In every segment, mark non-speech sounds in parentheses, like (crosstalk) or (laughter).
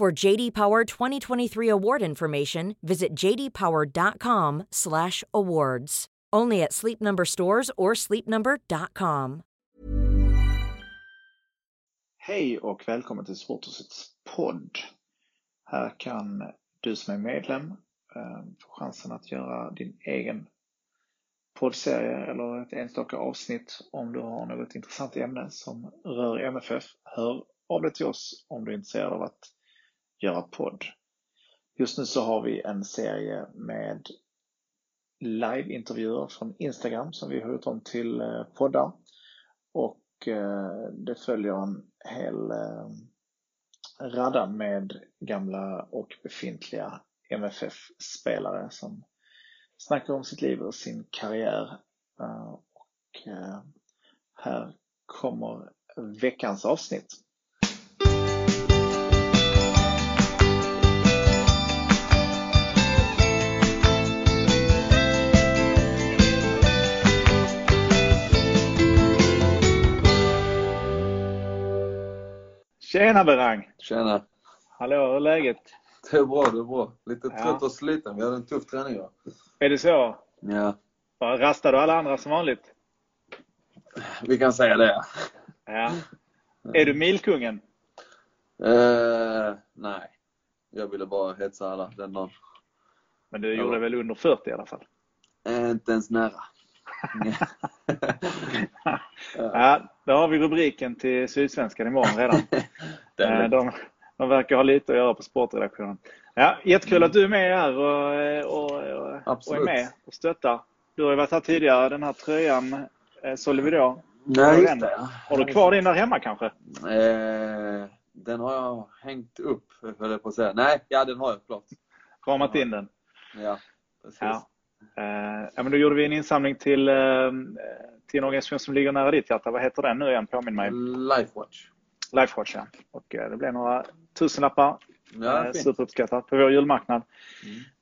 For JD Power 2023 award information, visit jdpower.com/awards. Only at Sleep Number stores or sleepnumber.com. Hej och välkommen till Sporthusets podd. Här kan du som är medlem eh, få chansen att göra din egen poddserie eller ett enstaka avsnitt om du har något intressant ämne som rör MFF. Hör av dig till oss om du är intresserad av att göra podd. Just nu så har vi en serie med liveintervjuer från Instagram som vi har gjort om till eh, poddar. Och eh, det följer en hel eh, radda med gamla och befintliga MFF-spelare som snackar om sitt liv och sin karriär. Och här kommer veckans avsnitt. Tjena Berang! Tjena! Hallå, hur är läget? Det är bra, det är bra. Lite trött ja. och sliten. Vi hade en tuff träning idag. Är det så? Ja. Rastar du alla andra som vanligt? Vi kan säga det. Ja. Är du milkungen? Uh, nej. Jag ville bara hetsa alla den dagen. Men du gjorde väl under 40 i alla fall? Inte ens nära. (laughs) ja, då har vi rubriken till Sydsvenskan imorgon redan. (laughs) Eh, de, de verkar ha lite att göra på sportredaktionen. Ja, jättekul mm. att du är med här och, och, och, och, är med och stöttar. Du har ju varit här tidigare. Den här tröjan eh, sålde vi då. Nej, just det. Har du kvar din där hemma kanske? Eh, den har jag hängt upp, höll jag på att säga. Nej, ja den har jag klart. Ramat in den? Ja, precis. Ja. Eh, ja, men då gjorde vi en insamling till, eh, till en organisation som ligger nära ditt hjärta. Vad heter den nu igen? Påminn mig. Lifewatch. Lifewatch, ja. Och eh, det blev några tusenlappar. Ja, Superuppskattat på vår julmarknad.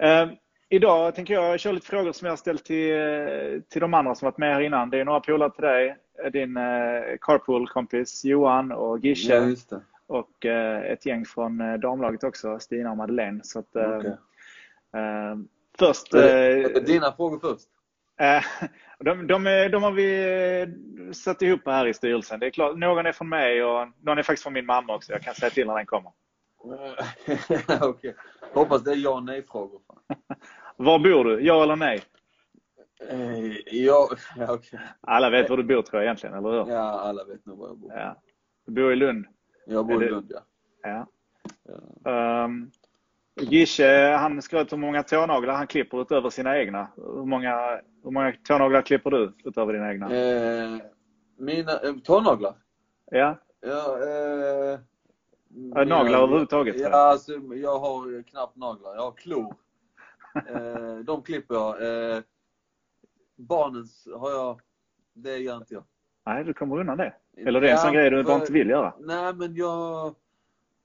Mm. idag tänker jag köra lite frågor som jag har ställt till, till de andra som varit med här innan. Det är några polare till dig. Din carpool-kompis Johan och Gische. Ja, och ett gäng från damlaget också, Stina och Madeleine. Så att, okay. Först, eh, dina frågor först? Eh, de, de, de, har vi eh, satt ihop här i styrelsen. Det är klart, någon är från mig och någon är faktiskt från min mamma också. Jag kan säga till när den kommer. (laughs) Okej. Okay. Hoppas det är ja och nej-frågor. (laughs) Var bor du? Ja eller nej? Eh, ja, (laughs) okay. Alla vet var du bor tror jag egentligen, eller hur? Ja, alla vet nog var jag bor. Ja. Du bor i Lund? Jag bor i Lund, ja. ja. ja. Um, Gische, han skröt hur många tånaglar han klipper utöver sina egna. Hur många, hur många tånaglar klipper du utöver dina egna? Eh, mina eh, tånaglar? Ja. ja eh, naglar överhuvudtaget? Ja, alltså, jag har knappt naglar. Jag har klor. eh, de klipper jag. Eh, barnens har jag, det gör inte jag. Nej, du kommer undan det? Eller det är en sån grej du inte vill göra? Nej, men jag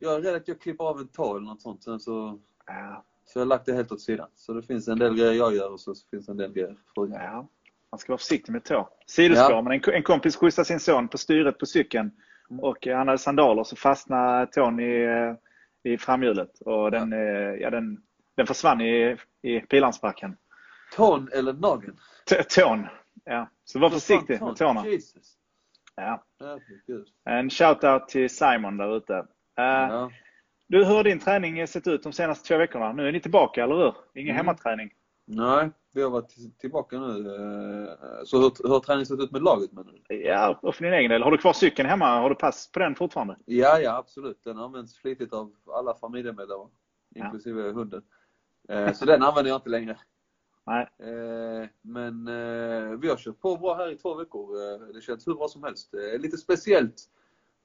jag är rädd att jag klipper av en tå eller något sånt. Sen så, ja. så jag har lagt det helt åt sidan. Så det finns en del grejer jag gör och så finns en del grejer frugan. Ja. Man ska vara försiktig med tå. Sidospår, ja. men en, en kompis skjutsade sin son på styret på cykeln mm. och han hade sandaler så fastnade tån i, eh, i framhjulet och den, ja. Eh, ja den, den försvann i, i pilansbacken. Tån eller nageln? Tån, ja. Så var försiktig med tårna. Jesus. Ja. En shout-out till Simon där ute. Eh, ja. Du, hur har din träning sett ut de senaste två veckorna? Nu är ni tillbaka, eller hur? Ingen mm. hemmaträning? Nej, vi har varit tillbaka nu. Eh, så hur, hur har träningen sett ut med laget menar du? Ja, och för din egen del. Har du kvar cykeln hemma? Har du pass på den fortfarande? Ja, ja absolut. Den används flitigt av alla familjemedlemmar, inklusive ja. hunden. Eh, så den använder jag inte längre. Nej. Men vi har kört på bra här i två veckor. Det känns hur bra som helst. Lite speciellt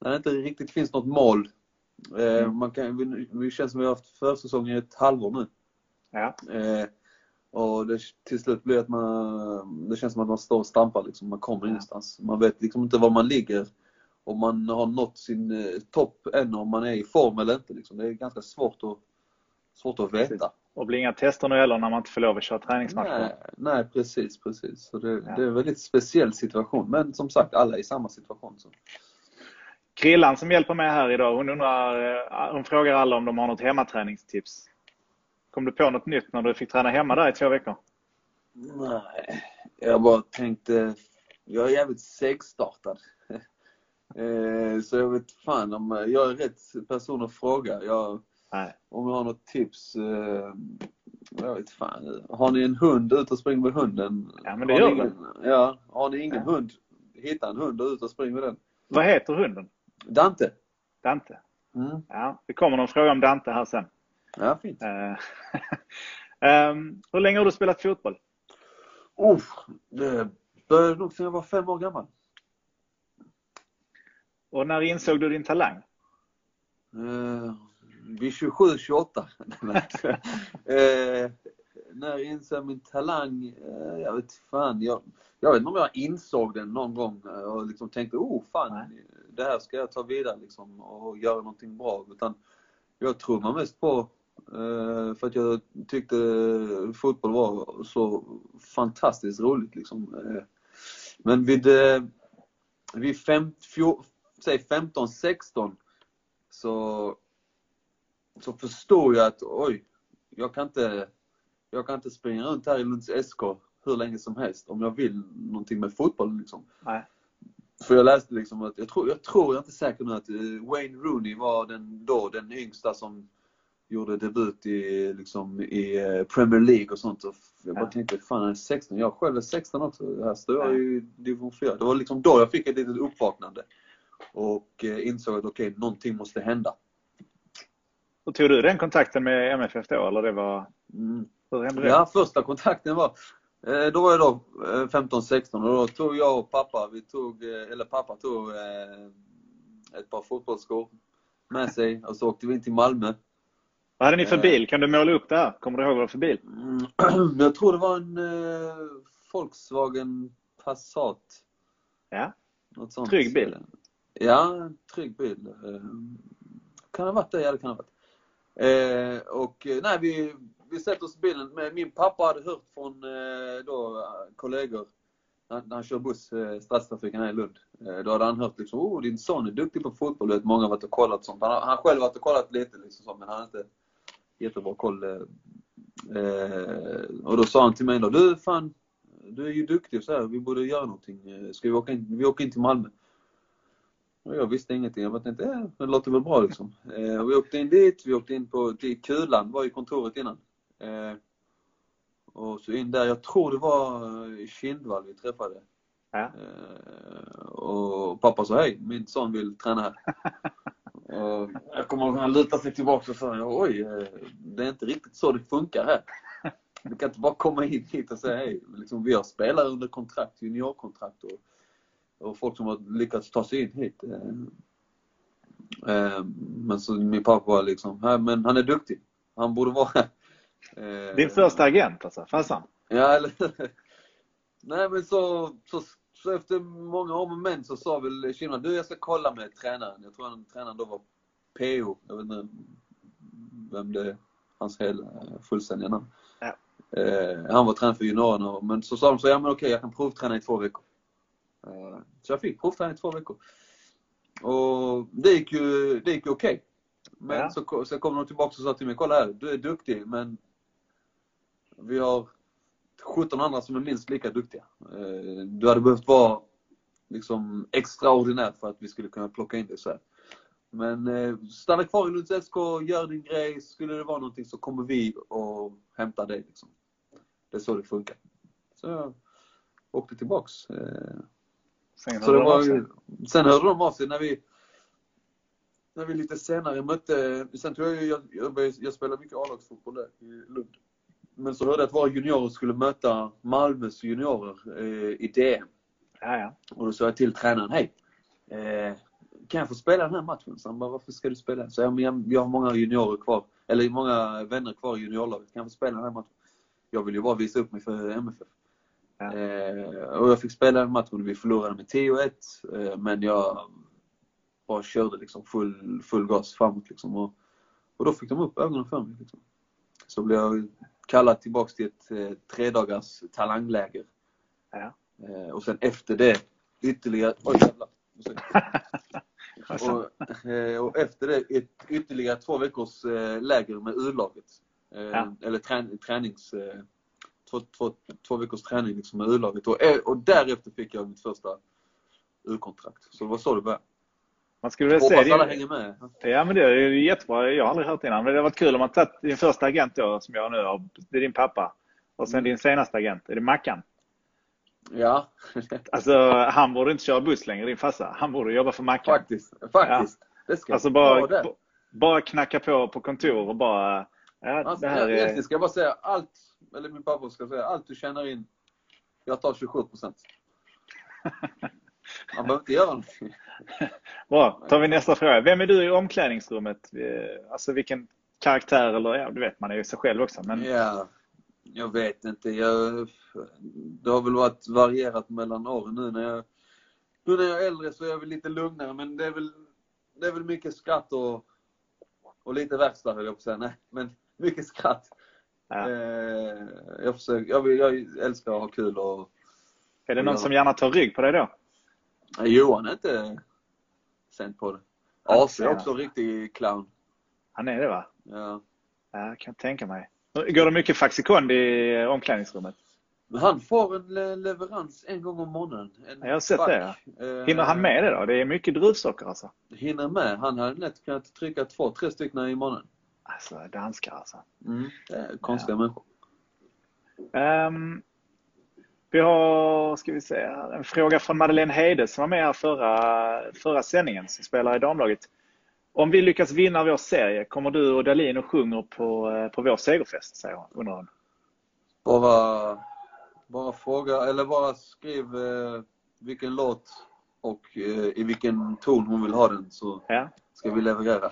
när det inte riktigt finns något mål Mm. man kan, vi, vi känns som vi har haft försäsong i ett halvår nu. Ja. Eh, och det, till slut blir att man, det känns som att man står och stampar liksom. Man kommer ingenstans. Man vet liksom inte var man ligger. Om man har nått sin eh, topp än om man är i form eller inte. Liksom. Det är ganska svårt att, svårt att veta. Precis. Och blir inga tester nu heller när man inte får lov att köra träningsmatcher. Nej, nej, precis, precis. Så det, Ja. det är en väldigt speciell situation. Men som sagt, alla är i samma situation. Så. Krillan som hjälper mig här idag, hon undrar, eh, hon frågar alla om de har något hemmaträningstips. Kom du på något nytt när du fick träna hemma där i två veckor? Nej, jag bara tänkte, jag är jävligt segstartad. (laughs) Eh, Så jag vet fan om jag är rätt person att fråga. Jag, Nej. om jag har något tips. eh, Jag vet fan. Har ni en hund ut och spring med hunden? Ja, men det har gör ingen, Ja, har ni ingen Ja. hund, hitta en hund och ut och spring med den. Vad heter hunden? Dante. Dante. Mm. Ja, det kommer någon fråga om Dante här sen. Ja, fint. (laughs) Ehm, hur länge har du spelat fotboll? Oh, det började nog sedan jag var fem år gammal. Och när insåg du din talang? Eh, vid 27, 28. (laughs) (laughs) när jag insåg min talang, eh, jag vet fan. Jag, jag vet inte om jag insåg den någon gång eh, och liksom tänkte, oh fan, det här ska jag ta vidare liksom och göra någonting bra. Utan jag tror man mest på eh, för att jag tyckte fotboll var så fantastiskt roligt liksom. Men vid, vid fem, fjol, säg 15, 16 så, så förstod jag att oj, jag kan inte, jag kan inte springa runt här i Lunds SK hur länge som helst om jag vill någonting med fotboll. Liksom. Nej. För jag läste liksom att, jag tror, jag tror, jag är inte säker nu att eh, Wayne Rooney var den då, den yngsta som gjorde debut i, liksom, i eh, Premier League och sånt. Och jag bara Ja. tänkte, fan han är 16. Jag själv är 16 också. Här står jag Ja. i division 4. Det var liksom då jag fick ett litet uppvaknande. Och eh, insåg att okej, någonting måste hända. Och tog du den kontakten med MFF då eller det var, Mm. Hur hände det? Ja, första kontakten var, eh, då var jag då eh, 15-16 och då tog jag och pappa, vi tog, eh, eller pappa tog eh, ett par fotbollsskor med sig och så åkte vi in till Malmö. Vad hade ni för Eh. bil? Kan du måla upp det här? Kommer du ihåg vad det var för bil? Mm, (clears throat) jag tror det var en eh, Volkswagen Passat. Ja. Något sånt. Trygg bil. Ja, en trygg bil. Eh, Kan ha varit det, ja det kan ha varit. Eh, och eh, nej, vi, vi sätter oss i bilen. Min pappa hade hört från eh, då, kollegor när, när han kör buss, eh, stadstrafiken här i Lund. Eh, då hade han hört liksom, oh din son är duktig på fotboll. Du vet, många har varit och kollat sånt. Han har själv har själv varit och kollat lite liksom så, men han har inte jättebra koll. Eh, eh, och då sa han till mig då, du fan, du är ju duktig så här, vi borde göra någonting. Eh, ska vi åka in, vi åker in till Malmö? Och jag visste ingenting. Jag bara tänkte, ja, det låter väl bra liksom. Eh, och vi åkte in dit, vi åkte in på, till Kulan, var i kontoret innan. Eh, och så in där, jag tror det var eh, i Kindvall vi träffade. Ja. Eh, och pappa sa, hej, min son vill träna här. och (laughs) jag kommer ihåg att han lutade sig tillbaka och sa, oj, eh, det är inte riktigt så det funkar här. (laughs) Du kan inte bara komma in hit och säga hej. Liksom, vi har spelare under kontrakt, juniorkontrakt och, och folk som har lyckats ta sig in hit. Eh, eh, men så min pappa var liksom, "Nej, men han är duktig. Han borde vara här. (laughs) Eh, Din första agent alltså, farsan? Ja, eller (laughs) Nej men så, så, så efter många om och men så sa väl Kinnan, du jag ska kolla med tränaren. Jag tror han, tränaren då var PO. Jag vet inte vem det är, hans hela fullständiga namn. Ja. Eh, han var tränare för juniorerna. Men så sa de så, ja men okej jag kan provträna i två veckor. Eh, så jag fick provträna i två veckor. Och det gick ju, det gick ju okej. Men Ja. så, så kom de tillbaka och sa till mig, kolla här, du är duktig men vi har 17 andra som är minst lika duktiga. Eh, Du hade behövt vara liksom extraordinär för att vi skulle kunna plocka in dig så här. Men eh, stanna kvar i Lunds SK, gör din grej. Skulle det vara någonting så kommer vi och hämtar dig. Liksom. Det är så det funkar. Så jag åkte tillbaks. Sen så det de sen hörde de av sig när vi när vi lite senare mötte, sen tror jag, jag, jag, jag spelade mycket A-lagsfotboll där i Lund. Men så hörde jag att våra juniorer skulle möta Malmös juniorer eh, i DM. Ja, ja. Och då sa jag till tränaren, hej, eh, kan jag få spela den här matchen? Så han bara, varför ska du spela? Så jag, jag, jag har många juniorer kvar, eller många vänner kvar i juniorlaget. Kan jag få spela den här matchen? Jag vill ju bara visa upp mig för MFF. Eh, och jag fick spela den matchen och vi förlorade med 10-1. Eh, men jag bara körde liksom full, full gas framåt liksom. Och, och då fick de upp ögonen för mig. Liksom. Så blev jag kallad tillbaks till ett eh, tre dagars talangläger. Ja. Eh, och sen efter det ytterligare... Oj jävlar. (laughs) och, eh, och efter det ett, ytterligare två veckors eh, läger med U-laget. Ja. Eller trän, tränings... Två, två, två veckors träning liksom med U-laget. Och, eh, och därefter fick jag mitt första U-kontrakt. Så det var så det började. Man skulle väl se Hoppas alla hänger med. Ja men det är jättebra. Jag har aldrig hört innan. Men det har varit kul om man tagit din första agent då som jag nu har. Det är din pappa. Och sen Mm. din senaste agent. Är det Mackan? Ja, (laughs) Alltså han borde inte köra buss längre din farsa. Han borde jobba för Mackan. faktiskt. Faktiskt. Det ska Alltså bara, det. b- bara knacka på på kontor och bara... Ja, Alltså, det här jag, är... egentligen ska jag bara säga allt, eller min pappa ska säga, allt du tjänar in, jag tar 27 procent. (laughs) Man behöver inte göra någonting. (laughs) Bra, tar vi nästa fråga. Vem är du i omklädningsrummet? Alltså vilken karaktär eller ja, du vet man är ju sig själv också. Men Ja, jag vet inte. Jag, det har väl varit varierat mellan åren nu när jag, nu när jag är äldre så är jag väl lite lugnare men det är väl, det är väl mycket skratt och, och lite verkstad höll jag på att säga. Nej, men mycket skratt. Ja. Eh, jag, försöker, jag, vill- jag älskar att ha kul och är det någon ja. som gärna tar rygg på dig då? Johan är inte sänd på det. AC är också en riktig clown. Han är det va? Ja. Ja, jag kan tänka mig. Går det mycket faxikond i omklädningsrummet? Han får en le- leverans en gång om månaden. En Jag har sett det, Eh, Hinner han med det då? Det är mycket druvsocker alltså. Hinner med. Han hade lätt kunnat trycka två, tre stycken i månaden. Alltså danskar alltså. Mm. Konstiga människor. Ehm, vi har, ska vi se här, en fråga från Madeleine Heide som var med här förra, förra sändningen som spelar i damlaget. Om vi lyckas vinna vår serie, kommer du och Dalin och sjunger på, eh, på vår segerfest? Säger hon, undrar hon. Bara, bara fråga, eller bara skriv eh, vilken låt och eh, i vilken ton hon vill ha den så Ja, ska vi leverera.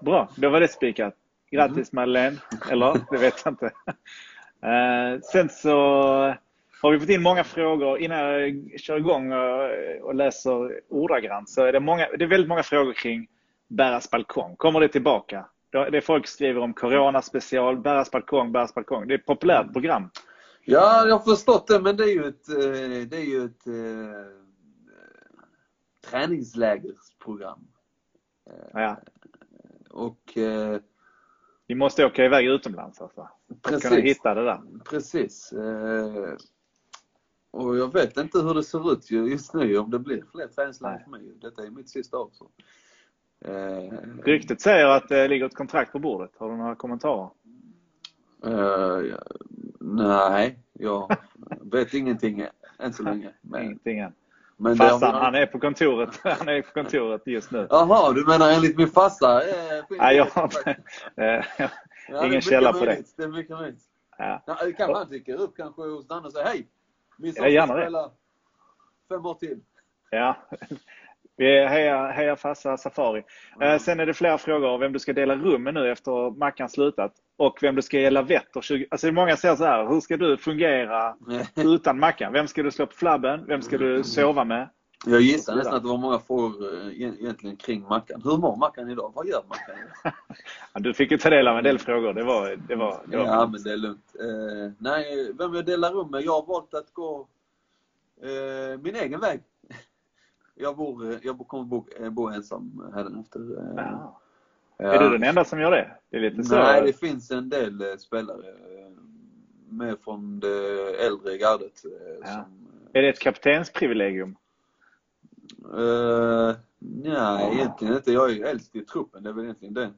bra, då var det spikat. Grattis Madeleine. Eller? Det vet jag inte. Eh, sen så har vi fått in många frågor. Innan jag kör igång och, läser ordagrant så är det, många, det är väldigt många frågor kring Berras balkong. Kommer det tillbaka? Det folk skriver om Corona special, Berras balkong, Berras balkong. Det är ett populärt program. Ja, jag har förstått det, men det är ju ett, eh, det är ju ett eh, träningslägersprogram. Ja, Och vi måste åka iväg utomlands alltså. Att kunna precis, hitta det där. precis. Eh, och jag vet inte hur det ser ut ju- just nu, om det blir fler träningsläger för mig. Detta är mitt sista år. Så. Eh, Ryktet säger att det ligger ett kontrakt på bordet. Har du några kommentarer? ja, nej, jag vet ingenting än så länge. (laughs) Men, Ingenting än. Men det Farsan, har- han är på kontoret. (laughs) Han är på kontoret just nu. Jaha, du menar enligt min farsa? Eh, Nej, jag har inte... (laughs) eh, Ja, Ingen källa på det. Det är mycket möjligt. Ja. Ja, kanske han dyker upp kanske hos Danne och säger hej! Min son spela fem år till. Ja. Vi hejar, hejar farsa Safari. Eh, sen är det flera frågor om vem du ska dela rum med nu efter Mackan slutat. Och vem du ska ge lavetter 20... Alltså många säger så här, hur ska du fungera (laughs) utan Mackan? Vem ska du slå på flabben? Vem ska du sova med? Jag gissar nästan att det var många frågor eh, egentligen kring Mackan. Hur mår Mackan idag? Vad gör Mackan idag? (laughs) Ja, du fick ju ta del av en del frågor. Det var... Det var, det var Ja, men det är lugnt. Eh, nej, vem jag delar rum med? Jag har valt att gå eh, min egen väg. Jag, bor, eh, jag kommer bo, eh, bo ensam hädanefter. Eh, Ja. ja. Är du den enda som gör det? Det är lite så. Nej, det finns en del spelare med från det äldre gardet. Ja. Som, Är det ett kaptensprivilegium? eh, nej, egentligen inte. Jag är ju äldst i truppen. Det är väl egentligen det.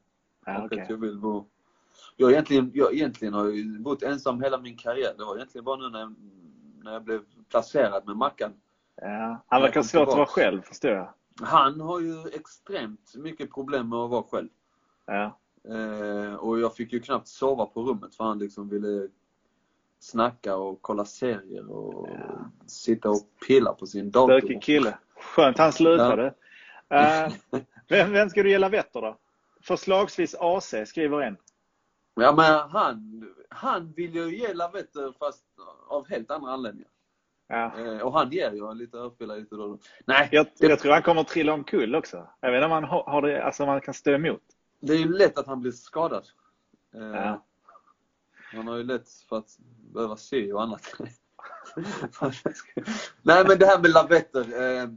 Ja, att jag vill bo... Jag egentligen, jag egentligen har ju bott ensam hela min karriär. Det var egentligen bara nu när när jag blev placerad med Mackan. Ja. Han verkar svårt att vara själv, förstår jag. Han har ju extremt mycket problem med att vara själv. Ja. Eh, och jag fick ju knappt sova på rummet för han liksom ville snacka och kolla serier och sitta och pilla på sin dator. Stökig kille. Skönt han slutade. Eh, (laughs) vem, vem ska du ge lavetter då? Förslagsvis AC, skriver en. Ja men han, han vill ju ge lavetter fast av helt andra anledningar. Ja. Eh, och han ger ju lite örfilar lite då. Nej, Jag, det, jag tror han kommer att trilla omkull också. Jag vet inte om han har, har det, alltså om han kan stå emot. det är ju lätt att han blir skadad. Eh, Ja. Han har ju lätt för att behöva se och annat. (laughs) Nej men det här med lavetter. Eh,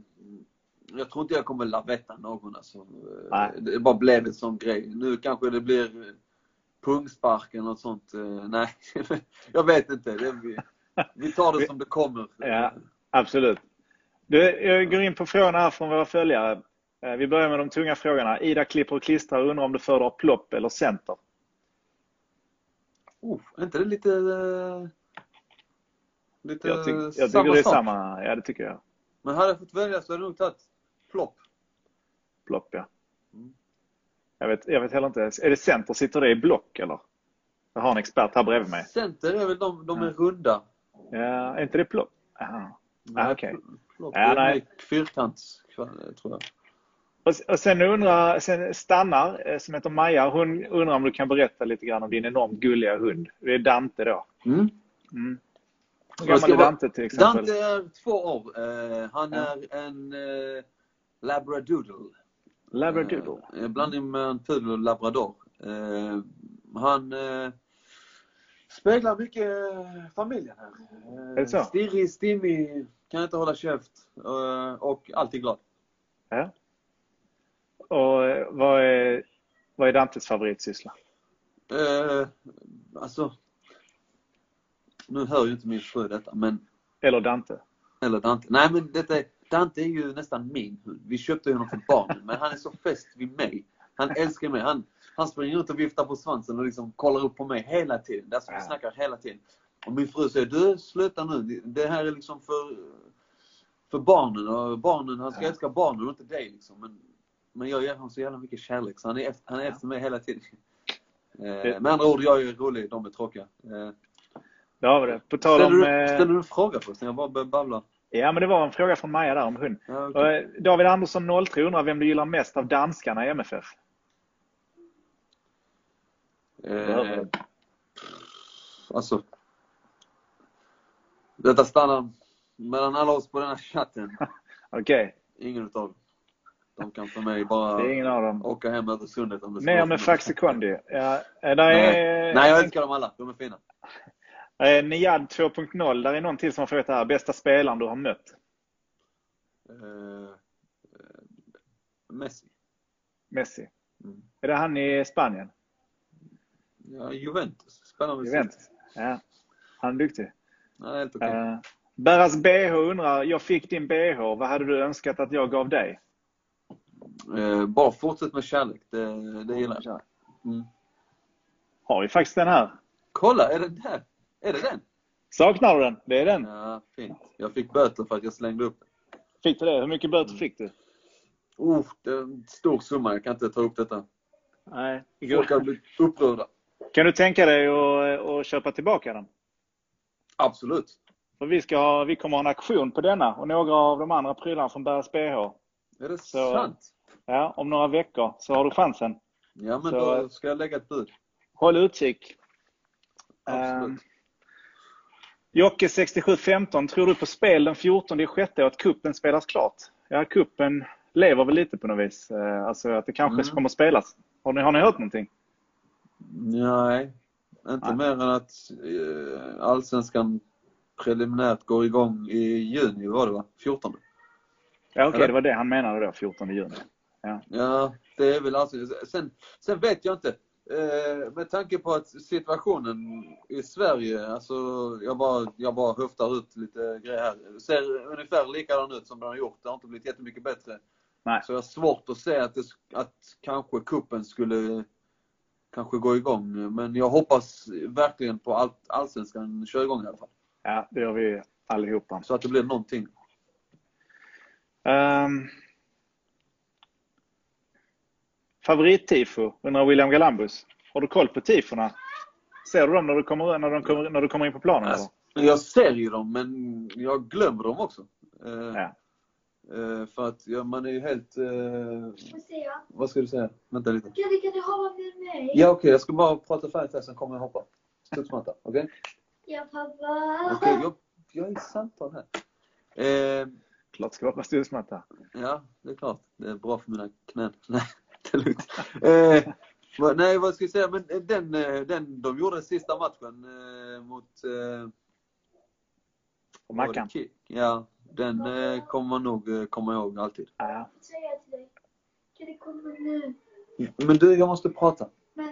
jag tror inte jag kommer lavetta någon alltså. Nej. Det bara blev en sån grej. Nu kanske det blir pungspark eller något sånt. Nej, (laughs) jag vet inte. Det, vi, tar det som det kommer. Ja. Absolut. Du, jag går in på frågorna här från våra följare. Eh, Vi börjar med de tunga frågorna. Ida klipper och klistrar och undrar om du föredrar plopp eller center. Oh, är inte det lite... eh, Lite Jag, tyck, jag tycker samma det är sak? samma. Ja, det tycker jag. Men hade jag fått välja så hade jag nog tagit plopp. Plopp, ja. Mm. Jag vet, jag vet heller inte. Är det center? Sitter det i block eller? Jag har en expert här bredvid mig. Center är väl de, de är runda. Ja, är inte det plopp? Aha. Ah, okej. Plopp Ja, nej. fyrkants, tror jag. Och, sen undrar, sen stannar, eh, som heter Maja, hon undrar om du kan berätta lite grann om din enormt gulliga hund. Det är Dante då. Mm. Mm. Hur gammal är Dante till exempel? Dante är två år. Eh, han Ja. är en eh, labradoodle. Labradoodle. En blandning mellan pudel och labrador. Han speglar mycket eh, familjen här. Är det så? Eh, stirrig, stimmig, kan inte hålla käft eh, och alltid glad. Ja. Och vad är, vad är Dantes favoritsyssla? Eh, alltså, nu hör ju inte min fru detta, men Eller Dante? Eller Dante. Nej men detta är, Dante är ju nästan min hund. Vi köpte honom för barnen, men han är så fäst vid mig. Han älskar mig. Han, han springer ut och viftar på svansen och liksom kollar upp på mig hela tiden. Det är som vi snackar hela tiden. Och min fru säger, du sluta nu. Det här är liksom för, för barnen. Och barnen, han ska Ja. älska barnen och inte dig liksom. Men, men jag ger honom så jävla mycket kärlek så han är efter, han är efter mig hela tiden. Eh, med andra ord, jag är rolig, de är tråkiga. Eh, Det har vi det. På tal ställer, om... du, eh, ställer du en fråga förresten? Jag bara börjar babbla. Ja, men det var en fråga från Maja där om hund. Ja. Och, eh, David Andersson 03 undrar vem du gillar mest av danskarna i MFF? Eh, alltså. Detta stannar mellan alla oss på den här chatten. (laughs) Okej, Ingen utav dem. De kan för mig bara det är ingen av dem. åka hem över sundet om det ska Ner med. Faxi Kondi. Ja, eh, (laughs) Nej. Nej, jag älskar dem alla. De är fina. (laughs) Eh, Niad 2.0, där är någon till som har frågat här. Bästa spelaren du har mött? Eh, eh, Messi. Messi. Mm. Är det han i Spanien? Ja, Juventus. Med Juventus? Ja. Han är duktig. Ja, helt okej. Uh, Berras BH undrar, jag fick din BH, vad hade du önskat att jag gav dig? Eh, bara fortsätt med kärlek. Det, det gillar jag. Mm. Har vi faktiskt den här. Kolla, är det där? Är det den? Saknar du den? Det är den. Ja, fint. Jag fick böter för att jag slängde upp den. Fick du det? Hur mycket böter fick du? Oh, det är en stor summa. Jag kan inte ta upp detta. Nej. Folk har blivit upprörda. Kan du tänka dig att, att köpa tillbaka den? Absolut. För vi, ska ha, vi kommer ha en aktion på denna och några av de andra prylarna från Berras BH. Är det Så- sant? Ja, om några veckor så har du chansen. Ja, men Så- då ska jag lägga ett bud. Håll utkik. Absolut. Ehm, Jocke 6715, tror du på spel den 14 i sjätte och att kuppen spelas klart? Ja, kuppen lever väl lite på något vis. Eh, Alltså att det kanske Mm. kommer spelas. Har ni, har ni hört någonting? Nej, inte Nej. mer än att eh, Allsvenskan preliminärt går igång i juni, var det va? 14? Ja, okej, Eller? det var det han menade då, 14 juni. Ja, det är väl alltså. Sen, sen vet jag inte. Eh, med tanke på att situationen i Sverige, alltså jag bara, jag bara höftar ut lite grejer här. Ser ungefär likadan ut som den har gjort. Det har inte blivit jättemycket bättre. Nej. Så jag har svårt att se att, det, att kanske kuppen skulle kanske gå igång. Men jag hoppas verkligen på att Allsvenskan kör igång i alla fall. Ja, det gör vi allihopa. Så att det blir någonting. Um, Favorittifo, undrar William Galambus. Har du koll på tifona? Ser du dem när du kommer, när de kommer, när du kommer in på planen? Alltså, jag ser ju dem, men jag glömmer dem också. Eh, Ja. Eh, för att ja, man är ju helt... Eh, vad ska du säga? Vänta lite. Kan du, kan du hoppa med mig? Ja okej, jag ska bara prata färdigt här sen kommer jag hoppa. Studsmatta, okej? Ja, pappa. Okej, jag, jag är i samtal här. Eh, Klart ska vara på studsmatta. ja, det är klart. Det är bra för mina knän. (laughs) Nej, det är lugnt. Eh, vad- nej, vad ska jag säga? Men eh, den, eh, den de gjorde sista matchen eh, mot... Eh, Och Mackan. Ja, den eh, kommer man nog eh, komma ihåg alltid. Ja. Säga till dig. Kan du komma nu? Men du, jag måste prata.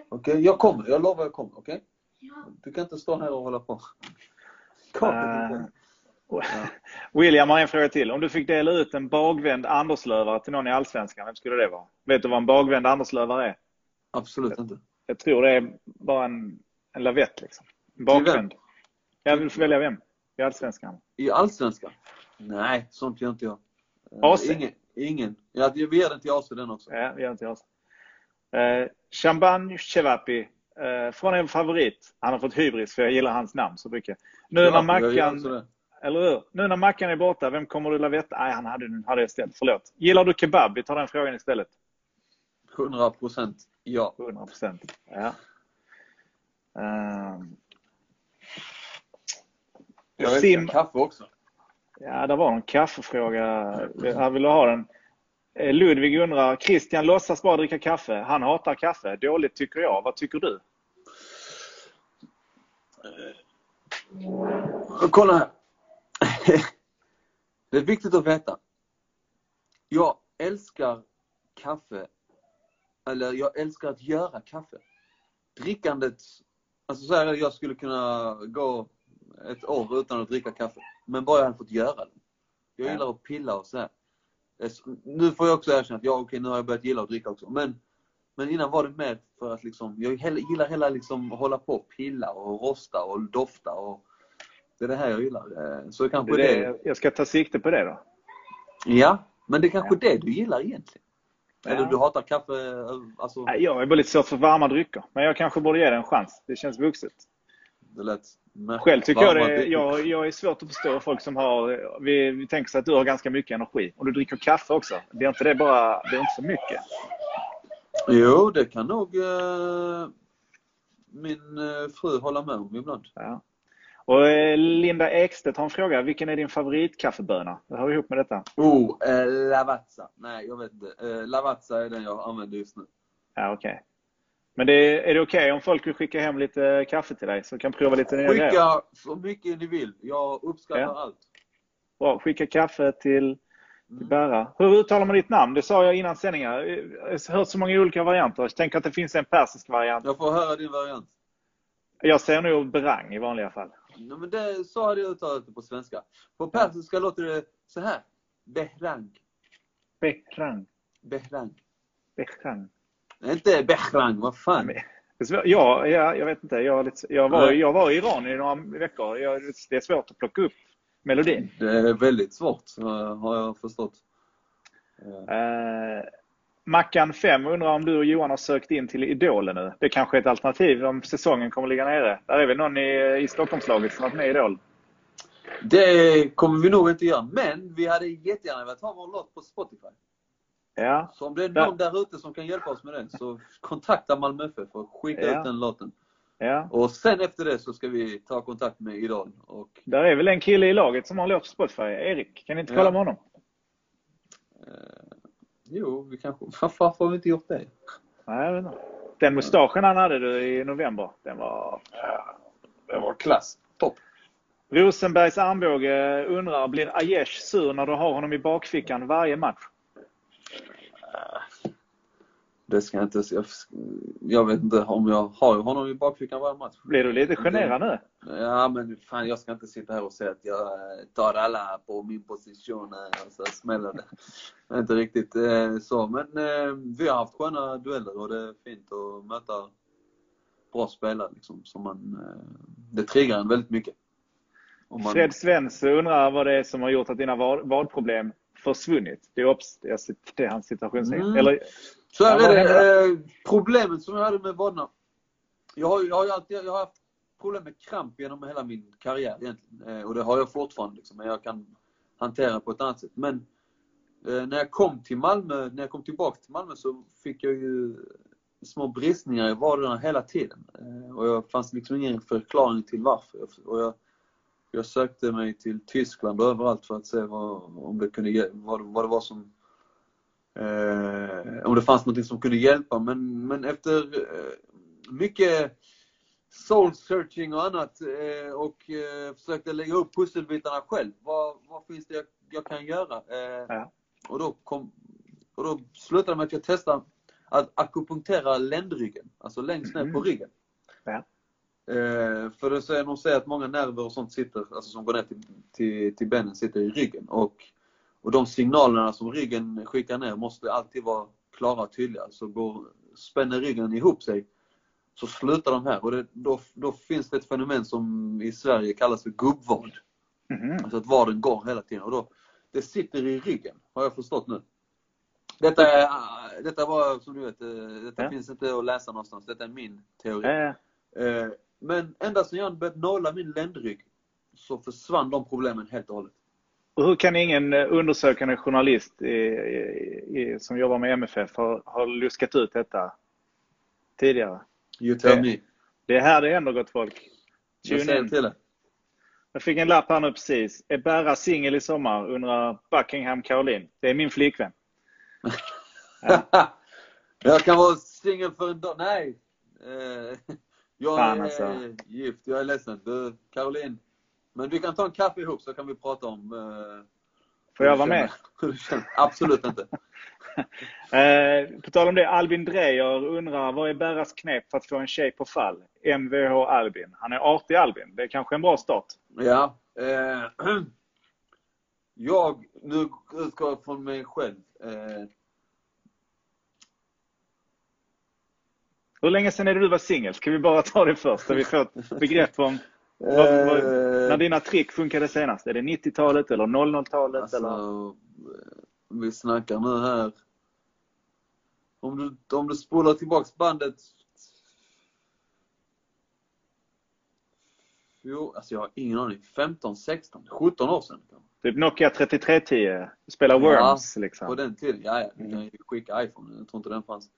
Okej? Jag kommer. Jag lovar jag kommer. Okej? ja. Du kan inte stå här och hålla på. Kom, Eh, William har en fråga till. Om du fick dela ut en bagvänd Anderslövare till någon i Allsvenskan, vem skulle det vara? Vet du vad en bagvänd Anderslövare är? Absolut inte. Jag tror det är bara en, en lavett liksom. En bakvänd. Jag vill välja vem i Allsvenskan. I Allsvenskan? Nej, sånt gör inte jag. Eh, AC? Ingen. ingen. Ja, vi ger den till AC den också. Ja, vi gör inte oss. Eh, Shamban Chevapi, eh, från en favorit. Han har fått hybris för jag gillar hans namn så mycket. Nu när Ja, gör Mackan, eller hur? Nu när Mackan är borta, vem kommer du lavetta? Nej, han hade, hade jag ställt. Förlåt. Gillar du kebab? Vi tar den frågan istället. 100 procent ja. 100 procent. Ja. Ehm, Jag Sim- älskar kaffe också. Ja, det var en kaffefråga. Här vill ha den. Eh, Ludvig undrar, Christian låtsas bara dricka kaffe. Han hatar kaffe. Dåligt tycker jag. Vad tycker du? Eh, kolla här. (laughs) Det är viktigt att veta. Jag älskar kaffe. Eller jag älskar att göra kaffe. Drickandet, alltså så här, jag skulle kunna gå ett år utan att dricka kaffe. Men bara jag hade fått göra det. Jag Ja. gillar att pilla och så här. Det är så- Nu får jag också erkänna att ja, okej, nu har jag börjat gilla att dricka också. Men, men innan var det mer för att liksom, jag gillar hela liksom hålla på och pilla och rosta och dofta och det är det här jag gillar. Eh, Så kanske Det det, jag ska ta sikte på det då. Ja, men det är kanske det du gillar egentligen. Eller Ja. du hatar kaffe, eh, alltså, Jag är bara lite svårt för varma drycker. Men jag kanske borde ge det en chans. Det känns vuxet. Det lät märkligt. Själv tycker jag det, drycker. jag, jag är svårt att förstå folk som har... Vi, vi tänker sig att du har ganska mycket energi. Och du dricker kaffe också. Det är inte det bara... Det är inte så mycket. Jo, det kan nog eh, min eh, fru hålla med om ibland. Ja. Och eh, Linda Ekstedt har en fråga. Vilken är din favoritkaffeböna? Det hör ihop med detta. Oh, eh, Lavazza. Nej, jag vet inte. Eh, Lavazza är den jag använder just nu. Ja, okej. Men det, är det okej om folk vill skicka hem lite kaffe till dig så kan prova lite nya grejer? Skicka så mycket ni vill. Jag uppskattar Ja. allt. Bra. Skicka kaffe till, till Mm. Berra. Hur uttalar man ditt namn? Det sa jag innan sändningar. Jag har hört så många olika varianter. Jag tänker att det finns en persisk variant. Jag får höra din variant. Jag säger nog Berang i vanliga fall. Ja, men det, så hade jag uttalat det på svenska. På persiska låter det så här. Behrang. Berang. Behrang. Berang. Inte Behrang, vad fan. Är. Ja, ja, jag vet inte. Jag, är jag, var, jag var i Iran i några veckor. Jag, det är svårt att plocka upp melodin. Det är väldigt svårt, har jag förstått. Eh, Mackan 5 undrar om du och Johan har sökt in till Idolen nu. Det kanske är ett alternativ om säsongen kommer ligga nere. Där är väl någon i, i Stockholmslaget som har varit med i Idol. Det kommer vi nog inte göra, men vi hade jättegärna velat ha vår låt på Spotify. Ja, Så om det är någon där ute som kan hjälpa oss med det, så kontakta Malmö FF och skicka Ja. ut den låten. ja. Och sen efter det så ska vi ta kontakt med Idol. Och, Där är väl en kille i laget som har låt på Spotify. Erik, kan ni inte kolla Ja. med honom? eh, jo, vi kanske... (laughs) Varför har vi inte gjort det? Nej, jag vet inte. Den mustaschen han hade du i november, den var... Det var klass. Topp. Rosenbergs armbåge undrar, blir Aiesh sur när du har honom i bakfickan varje match? Det ska jag inte... Jag, jag vet inte om jag har honom i bakfickan varje match. Blir du lite generad nu? Ja, men fan jag ska inte sitta här och säga att jag eh, tar alla på min position eh, och så smäller det. Inte riktigt eh, så. Men eh, vi har haft sköna dueller och det är fint att möta bra spelare. Liksom, som man, eh, det triggar en väldigt mycket. Man, Fred Svens undrar vad det är som har gjort att dina vad- vadproblem försvunnit. Det är, obs, det är, det är hans situationstecken. Mm. Eller, Så här är det. Eh, problemet som jag hade med vaderna. Jag har, ju- jag har, alltid, jag har haft problem med kramp genom hela min karriär egentligen. Eh, och det har jag fortfarande. Liksom, men jag kan hantera på ett annat sätt. Men Eh, när jag kom till Malmö, när jag kom tillbaka till Malmö så fick jag ju små bristningar i vaderna hela tiden. Och det fanns liksom ingen förklaring till varför. Och jag, jag sökte mig till Tyskland och överallt för att se vad, om det kunde, vad, vad det var som eh, om det fanns något som kunde hjälpa. Men, men efter eh, mycket soul searching och annat eh, och eh, försökte lägga upp pusselbitarna själv. Vad, vad finns det jag, jag kan göra? Eh, Ja. och, då kom, och då slutade det med att jag testade att akupunktera ländryggen, alltså längst ner på Mhm. ryggen. Ja. Eh, för det säger, de säger att många nerver och sånt sitter, alltså som går ner till, till, till benen, sitter i ryggen. Och, och de signalerna som ryggen skickar ner måste alltid vara klara och tydliga. Så går, spänner ryggen ihop sig så slutar de här. Och det, då, då finns det ett fenomen som i Sverige kallas för gubbvad. Mhm. Alltså att vaden går hela tiden. Och då, det sitter i ryggen, har jag förstått nu. Detta, är, detta var, som du vet, eh, detta Ja. finns inte att läsa någonstans. Detta är min teori. Eh, Eh, Men ända sedan jag började nåla min ländrygg så försvann de problemen helt och hållet. Och hur kan ingen eh, undersökande journalist i, i, som jobbar med MFF ha, ha luskat ut detta tidigare? You tell Det- me. Det är här det händer gott folk. Jag Tune säger in. till det. Jag fick en lapp här nu precis. Är Berra singel i sommar? undrar Buckingham Caroline. Det är min flickvän. (laughs) jag kan vara singel för en dag. Nej! Jag Fan, är alltså. gift, jag är ledsen. Du, Caroline. Men vi kan ta en kaffe ihop så kan vi prata om... eh, Får jag vara med? (laughs) Absolut inte. (laughs) Eh, på tal om det, Albin Dreyer undrar vad är Berras knep för att få en tjej på fall? Mvh Albin. Han är artig Albin. Det är kanske en bra start. Ja. Eh, (clears throat) jag, nu utgår jag från mig själv. Eh, Hur länge sedan är det du var singel? Ska vi bara ta det först så vi får ett begrepp om vad, vad, när eh, dina trick funkade senast. Är det 90-talet eller 00-talet? alltså, eller? vi snackar nu här. Om du, om du spolar tillbaks bandet. Jo, alltså jag har ingen aning. 15, 16, 17 år sedan. Typ Nokia 3310. Spela Worms liksom. På den tiden, ja, ja. Du Mm. kan ju skicka iPhone. Jag tror inte den fanns.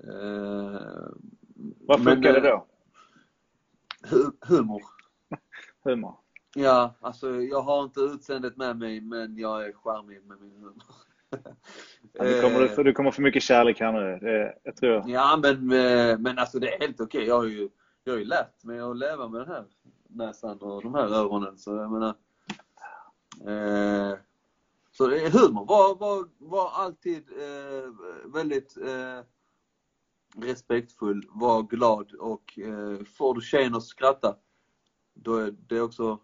Eh, Vad men, funkade eh, då? hu- Humor. (laughs) Humor. Ja, alltså jag har inte utseendet med mig men jag är charmig med min humor. (laughs) Ja, du, kommer, Eh, du kommer få mycket kärlek här nu. Det, jag tror. Ja, men, eh, men alltså det är helt okej. Jag har ju, jag har ju lärt mig att leva med den här näsan och de här öronen. Så jag menar... Eh, så humor. Var, var, var alltid eh, väldigt eh, respektfull, var glad och eh, får du tjejen att skratta då är det också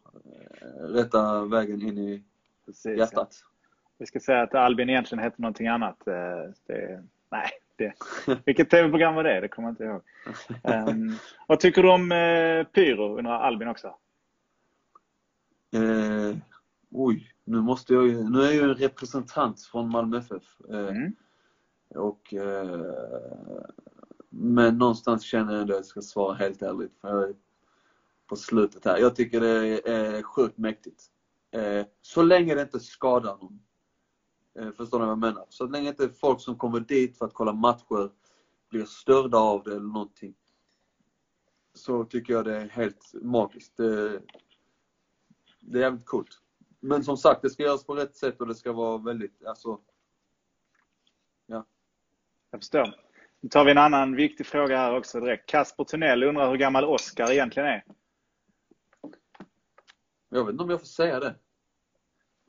eh, rätta vägen in i Precis, ja. hjärtat. Vi ska säga att Albin egentligen heter någonting annat. Eh, Det, nej, det, vilket tv-program var det? Det kommer jag inte ihåg. Um, vad tycker du om eh, Pyro? undrar Albin också. Eh, oj, nu måste jag ju, nu är jag ju en representant från Malmö FF. Eh, Mm. och, eh, men någonstans känner jag ändå att jag ska svara helt ärligt. För jag är på slutet här. Jag tycker det är sjukt mäktigt. Eh, så länge det inte skadar någon. Eh, förstår ni vad jag menar? Så länge inte folk som kommer dit för att kolla matcher blir störda av det eller någonting. Så tycker jag det är helt magiskt. Det, det är jävligt coolt. Men som sagt, det ska göras på rätt sätt och det ska vara väldigt, alltså, Ja. Jag förstår. Nu tar vi en annan viktig fråga här också direkt. Kasper Tunnell undrar hur gammal Oskar egentligen är. jag vet inte om jag får säga det.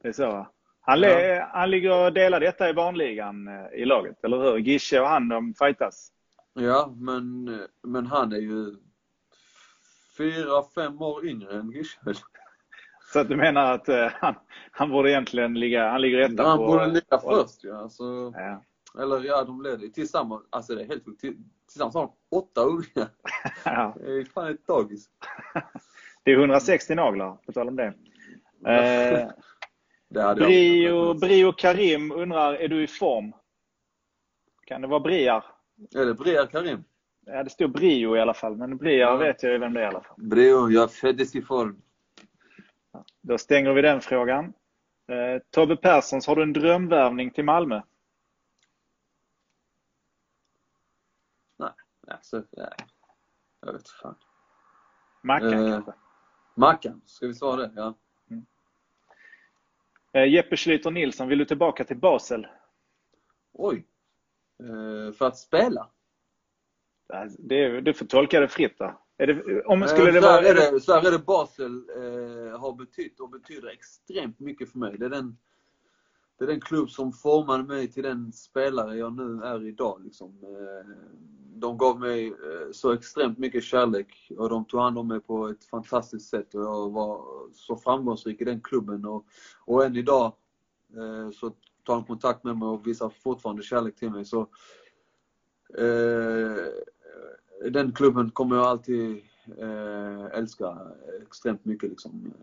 Det är så va? Han, le- han ligger och delar detta i barnligan eh, i laget, eller hur? Gische och han, de fightas. Ja, men, men han är ju fyra, fem år yngre än Gische. Så att du menar att eh, han, han borde egentligen ligga, han ligger etta Han på... borde ligga först ja. Alltså, Ja. Eller ja, de ju tillsammans. Alltså det är helt sjukt. Till- Tillsammans har de åtta ungar. (laughs) ja. Det är fan ett dagis. (laughs) Det är 160 naglar, på tal om det. Eh, (laughs) Det Brio, Brio Karim undrar, är du i form? Kan det vara Briar? Är det Briar Karim? Ja, det står Brio i alla fall, men Briar Ja. vet jag ju vem det är i alla fall. Brio, jag föddes i form. Då stänger vi den frågan. Eh, Tobbe Perssons, har du en drömvärvning till Malmö? Alltså, nej. Jag vet fan. Mackan Eh, kanske? Mackan, ska vi svara det? Ja. Eh, Jeppe Schlyter Nilsson, vill du tillbaka till Basel? Oj. Eh, för att spela? Alltså, Det, du får tolka det fritt där. Är det, om Eh, skulle det så, vara... är det, så här är det Basel eh, har betytt och betyder extremt mycket för mig. Det är, den, det är den klubb som formade mig till den spelare jag nu är idag. Liksom. Eh, de gav mig eh, så extremt mycket kärlek och de tog hand om mig på ett fantastiskt sätt och jag var så framgångsrik i den klubben. Och, och än idag eh, så tar de kontakt med mig och visar fortfarande kärlek till mig. Så, eh, den klubben kommer jag alltid eh, älska extremt mycket. Liksom.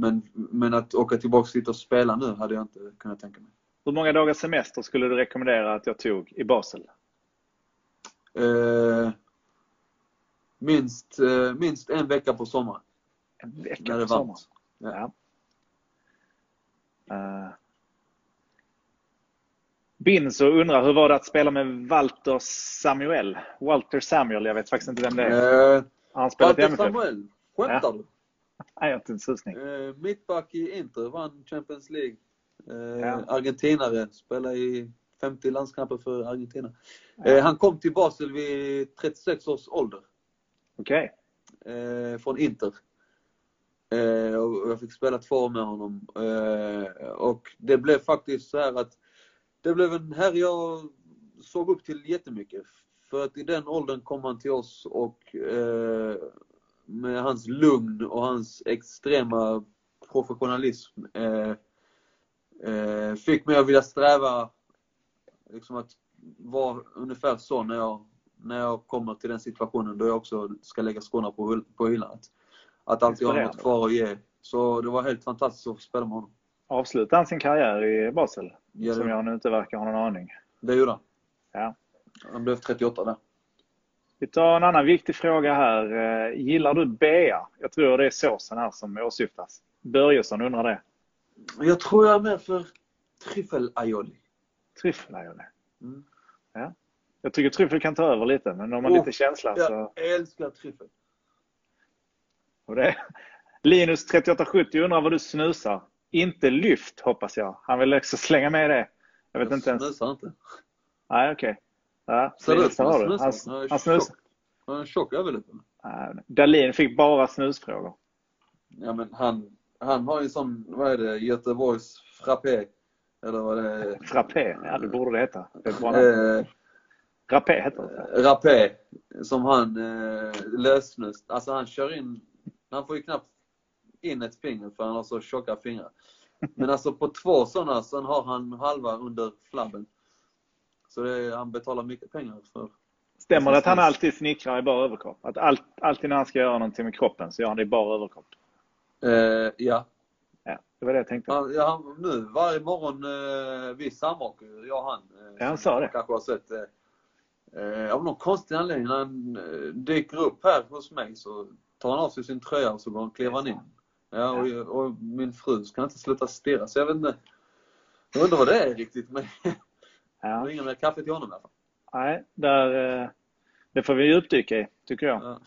Men, men att åka tillbaka dit och spela nu hade jag inte kunnat tänka mig. Hur många dagars semester skulle du rekommendera att jag tog i Basel? Eh, minst, eh, minst en vecka på sommaren. En vecka på sommaren. Ja. Ja. Uh, Binzo undrar, hur var det att spela med Walter Samuel? Walter Samuel, jag vet faktiskt inte vem det är. Eh, han spelat Walter MFF? Samuel, skämtar du? Nej, jag har inte en susning. Eh, mittback i Inter, vann Champions League. Eh, Ja. Argentinare, spelar i 50 landskamper för Argentina. Eh, han kom till Basel vid 36 års ålder. Okej. eh, från Inter. Eh, och jag fick spela två år med honom. Eh, och det blev faktiskt så här att det blev en herre jag såg upp till jättemycket. För att i den åldern kom han till oss och eh, med hans lugn och hans extrema professionalism eh, eh, fick mig att vilja sträva liksom att vara ungefär så när jag, när jag kommer till den situationen då jag också ska lägga skorna på, på hyllan. Att, att alltid ha något kvar att ge. Så det var helt fantastiskt att få spela med honom. Avslutade han sin karriär i Basel? Ja, Som jag nu inte verkar ha någon aning. Det gjorde han. Ja. Han blev 38 där. Vi tar en annan viktig fråga här. Eh, Gillar du bea? Jag tror det är såsen här som åsyftas. Börjesson undrar det. Jag tror jag är med för tryffel-aioli. Tryffel är det. Mm. Ja. Jag tycker tryffel kan ta över lite, men om man Oh, lite känsla så... Jag älskar tryffel. Och det. Linus 3870 undrar vad du snusar. Inte lyft hoppas jag. Han vill också slänga med det. Jag vet jag inte ens. snusar inte. Nej, okej. Ja, Ser det ut Linus, som där har en du. Han, snusar? Är han snusar. Han en tjock överläpp. Nej, Dahlin fick bara snusfrågor. Ja men han, han har ju sån, vad är det, Göteborgs frappé. Eller vad det är. Frappé, ja det borde det heta. Det är. Eh, Rappé heter det. rapé. Som han eh, lösnus. Alltså han kör in, han får ju knappt in ett finger för han har så tjocka fingrar. Men alltså på två sådana, sen har han halva under flabben. Så det, han betalar mycket pengar för. Stämmer det att han alltid snickrar i bara överkropp? Att allt, alltid när han ska göra någonting med kroppen så gör han det i bara överkropp? Eh, ja. Ja, det var det jag tänkte. Han, ja, nu varje morgon eh, vi samåker, jag och han. Eh, Ja, han sa det. Kanske har sett. Eh, eh, av någon konstig anledning när han eh, dyker upp här hos mig så tar han av sig sin tröja och så går han, kliver han in. Ja, och, och min fru kan inte sluta stirra så jag vet inte. Jag undrar vad det är riktigt men (laughs) Ja. har ingen mer kaffe till honom i alla fall. Nej, där, eh, det får vi djupdyka i, tycker jag. Ja.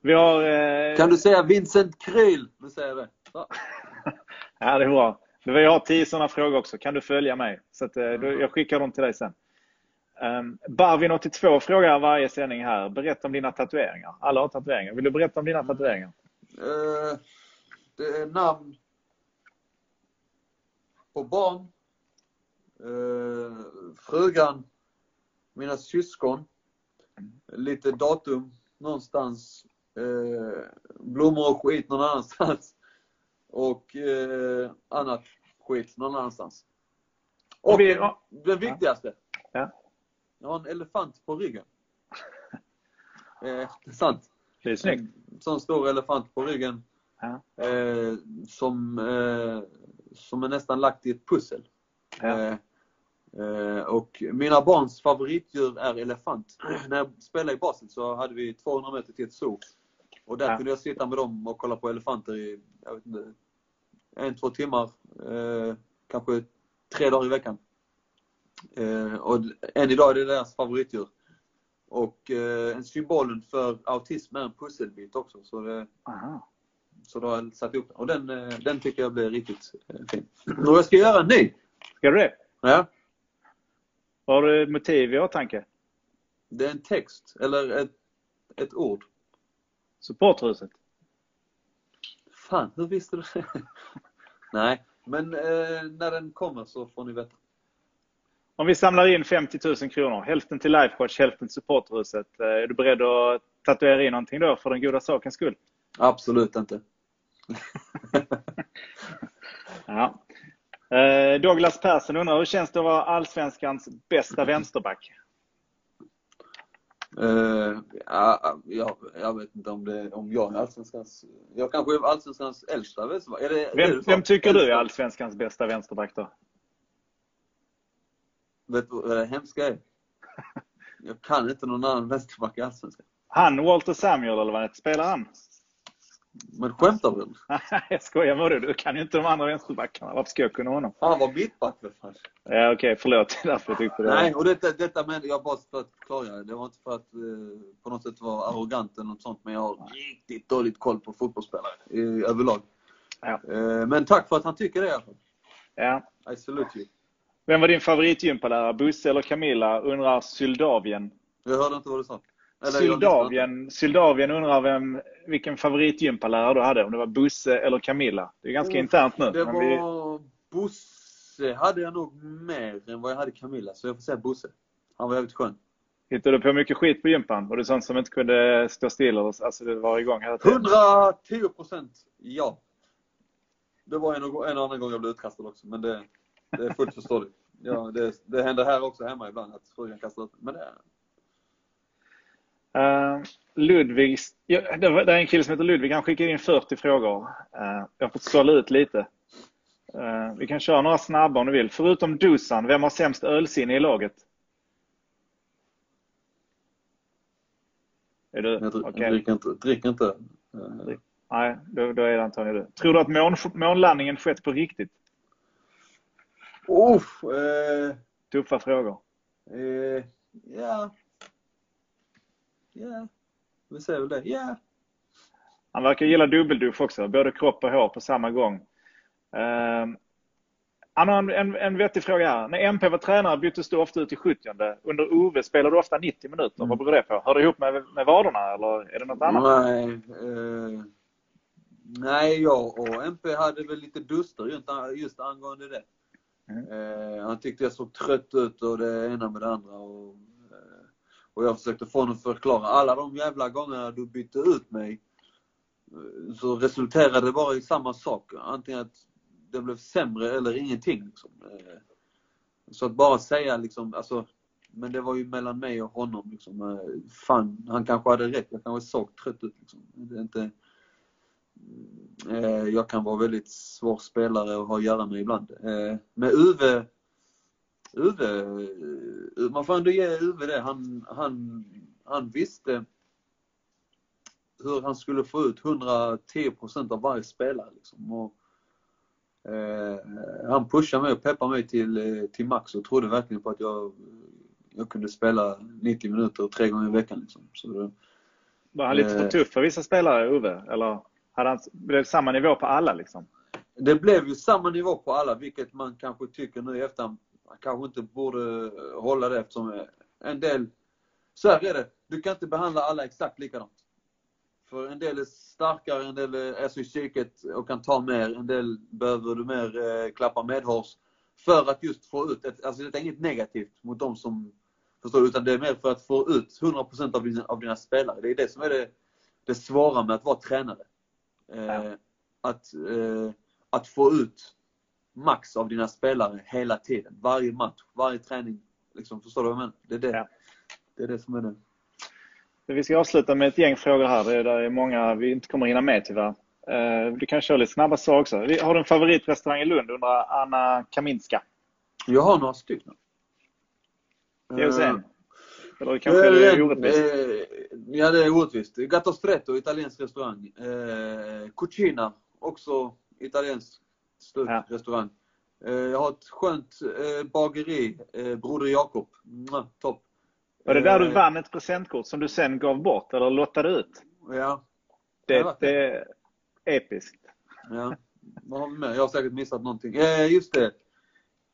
Vi har... eh, Kan du säga Vincent Kryl? Nu säger jag det. Så. (laughs) Ja, det är bra. Men Vi har tio sådana frågor också. Kan du följa mig? Så att, eh, då, jag skickar dem till dig sen. Um, Barvin82 frågar varje sändning här. Berätta om dina tatueringar. Alla har tatueringar. Vill du berätta om dina tatueringar? Eh, det är namn på barn, eh, frugan, mina syskon, lite datum någonstans, eh, blommor och skit någon annanstans (laughs) och eh, annat skit någon annanstans. Och vi- ja. den viktigaste. Ja. Jag har en elefant på ryggen. (laughs) Eh, sant. Det är snyggt. En sån stor elefant på ryggen. Ja. Eh, som, eh, som är nästan lagt i ett pussel. Ja. Eh, och mina barns favoritdjur är elefant. (clears throat) När jag spelade i Basel så hade vi 200 meter till ett zoo. Och där Ja. kunde jag sitta med dem och kolla på elefanter i, jag vet inte, en, två timmar. Eh, kanske tre dagar i veckan. Eh, och än idag är det deras favoritdjur. Och eh, en symbolen för autism är en pusselbit också. Så, det, så då har jag satt ihop den. Och den, eh, den tycker jag blir riktigt eh, fin. (clears throat) Och jag ska göra en ny. Ska du det? Ja. Har du motiv i åtanke? Det är en text, eller ett, ett ord. Supporthuset? Fan, hur visste du det? (laughs) Nej, men eh, när den kommer så får ni veta. Om vi samlar in 50 000 kronor, hälften till Lifecoach, hälften till Supporthuset. eh, Är du beredd att tatuera in någonting då för den goda sakens skull? Absolut inte. (laughs) Ja. Eh, Douglas Persson undrar, hur känns det att vara Allsvenskans bästa vänsterback? Eh, ja, jag, jag vet inte om, det, om jag är allsvenskans... Jag kanske är allsvenskans äldsta vänsterback. Det, Vem, vem tycker du är Äldsta? Allsvenskans bästa vänsterback då? Vet du vad det hemska är? (laughs) Jag kan inte någon annan vänsterback i allsvenskan. Han, Walter Samuel eller vad spelar han? Men skämtar du? (laughs) jag skojar med dig, du kan ju inte de andra vänsterbackarna. Varför ska jag kunna honom? Han var mittback för fan. Ja, Okej, förlåt. (laughs) Därför jag tyckte det. Nej, och detta, detta men jag bara för att klargöra. Det var inte för att eh, på något sätt vara arrogant eller något sånt. Men jag har riktigt dåligt koll på fotbollsspelare eh, överlag. Ja. Eh, men tack för att han tycker det i alla fall. Ja. I salute you. Vem var din favoritgympalärare? Busse eller Camilla? Undrar Syldavien. Jag hörde inte vad du sa. Syldavien, Syldavien undrar vem, vilken favoritgympalärare du hade. Om det var Busse eller Camilla. Det är ganska Oh, internt nu. Det men vi- var Bosse hade jag nog mer än vad jag hade Camilla. Så jag får säga Bosse. Han var jävligt skön. Hittade du på mycket skit på gympan? Var du sån som inte kunde stå still? Alltså det var igång hela tiden? 110 procent ja. Det var en, och- en och annan gång jag blev utkastad också. Men det, det är fullt förståeligt. Ja, det, det händer här också hemma ibland att frugan kastar ut Men det, Uh, Ludvig, ja, det, var, det är en kille som heter Ludvig. Han skickade in 40 frågor. Uh, jag fått sålla ut lite. Uh, vi kan köra några snabba om du vill. Förutom Dusan, vem har sämst ölsinne i laget? Är du? jag dr- Okej. jag dricker inte. Dricker inte. Nej, då, då är det antagligen du. Tror du att mån, månlandningen skett på riktigt? Uff, eh, Tuffa frågor. eh, ja. Ja. Vi säger väl det. Ja. Han verkar gilla dubbeldusch också, både kropp och hår på samma gång. Ehm, han har en, en, en vettig fråga här. När MP var tränare byttes du ofta ut i 70 Under Ove spelade du ofta 90 minuter. Vad beror det på? Hör det ihop med, med vaderna eller är det något annat? Nej, eh, nej, jag och MP hade väl lite duster just, just angående det. Mm. Eh, han tyckte jag såg trött ut och det ena med det andra. Och, och jag försökte få honom att förklara. Alla de jävla gångerna du bytte ut mig eh, så resulterade det bara i samma sak. Antingen att det blev sämre eller ingenting. Liksom. Eh, så att bara säga liksom, alltså, men det var ju mellan mig och honom. Liksom. Eh, fan, han kanske hade rätt. Jag kanske såg trött ut. Liksom. Det är inte, jag kan vara väldigt svår spelare att ha att göra med ibland. Med Uwe, Uwe, eh, man får ändå ge Uwe det. Han, han, han visste hur han skulle få ut 110% av varje spelare. Liksom. Och, eh, han pushade mig och peppade mig till, eh, till max och trodde verkligen på att jag, jag kunde spela 90 minuter tre gånger i veckan. Liksom. Så Var han lite för Eh. tuff för vissa spelare, Ove? Eller hade han, blev det samma nivå på alla liksom? det blev ju samma nivå på alla, vilket man kanske tycker nu i efterhand. Man kanske inte borde hålla det eftersom en del, så här är det, du kan inte behandla alla exakt likadant. För en del är starkare, en del är så i psyket och kan ta mer, en del behöver du mer eh, klappa medhårs. För att just få ut, ett, alltså det är inget negativt mot de som, förstår utan det är mer för att få ut 100% av dina, av dina spelare. Det är det som är det, det svåra med att vara tränare. Eh, Ja. Att, eh, att få ut max av dina spelare hela tiden. Varje match, varje träning. Liksom, förstår du vad jag menar? Det är det, Ja. det, är det som är det. Vi ska avsluta med ett gäng frågor här. Det är, där är många vi inte kommer hinna med tyvärr. Eh, Du kan köra lite snabba svar också. Har du en favoritrestaurang i Lund? undrar Anna Kaminska. Jag har några stycken. Ge oss Eh, en. Eller kanske är det orättvist? Eh, Ja, det är orättvist. Gatto Stretto, italiensk restaurang. Eh, Cucina, också italiensk. Slut, Ja. restaurang. Eh, jag har ett skönt eh, bageri, eh, Broder Jakob. Topp. Var det där du vann ett presentkort som du sen gav bort eller lottade ut? Ja. Det, det är episkt. Ja, vad har vi med? Jag har säkert missat någonting. Just det.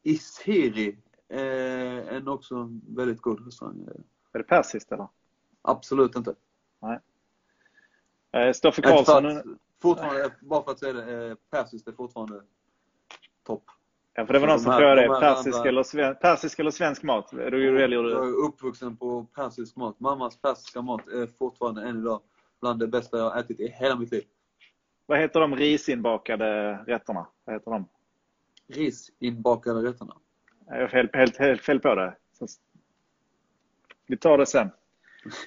Ishiri. Eh, en också väldigt god restaurang. Är det persiskt eller? Absolut inte. Eh, Stoffe Karlsson, att, fortfarande, bara för att säga det, persiskt är fortfarande topp. ja, för det var någon de som frågade Persisk, andra- eller sven, persisk eller svensk mat? Då väljer Jag du är uppvuxen på persisk mat. Mammas persiska mat är fortfarande än idag bland det bästa jag har ätit i hela mitt liv. Vad heter de risinbakade rätterna? Vad heter de? Risinbakade rätterna. Jag är helt, helt, helt fel på det. Så, vi tar det sen.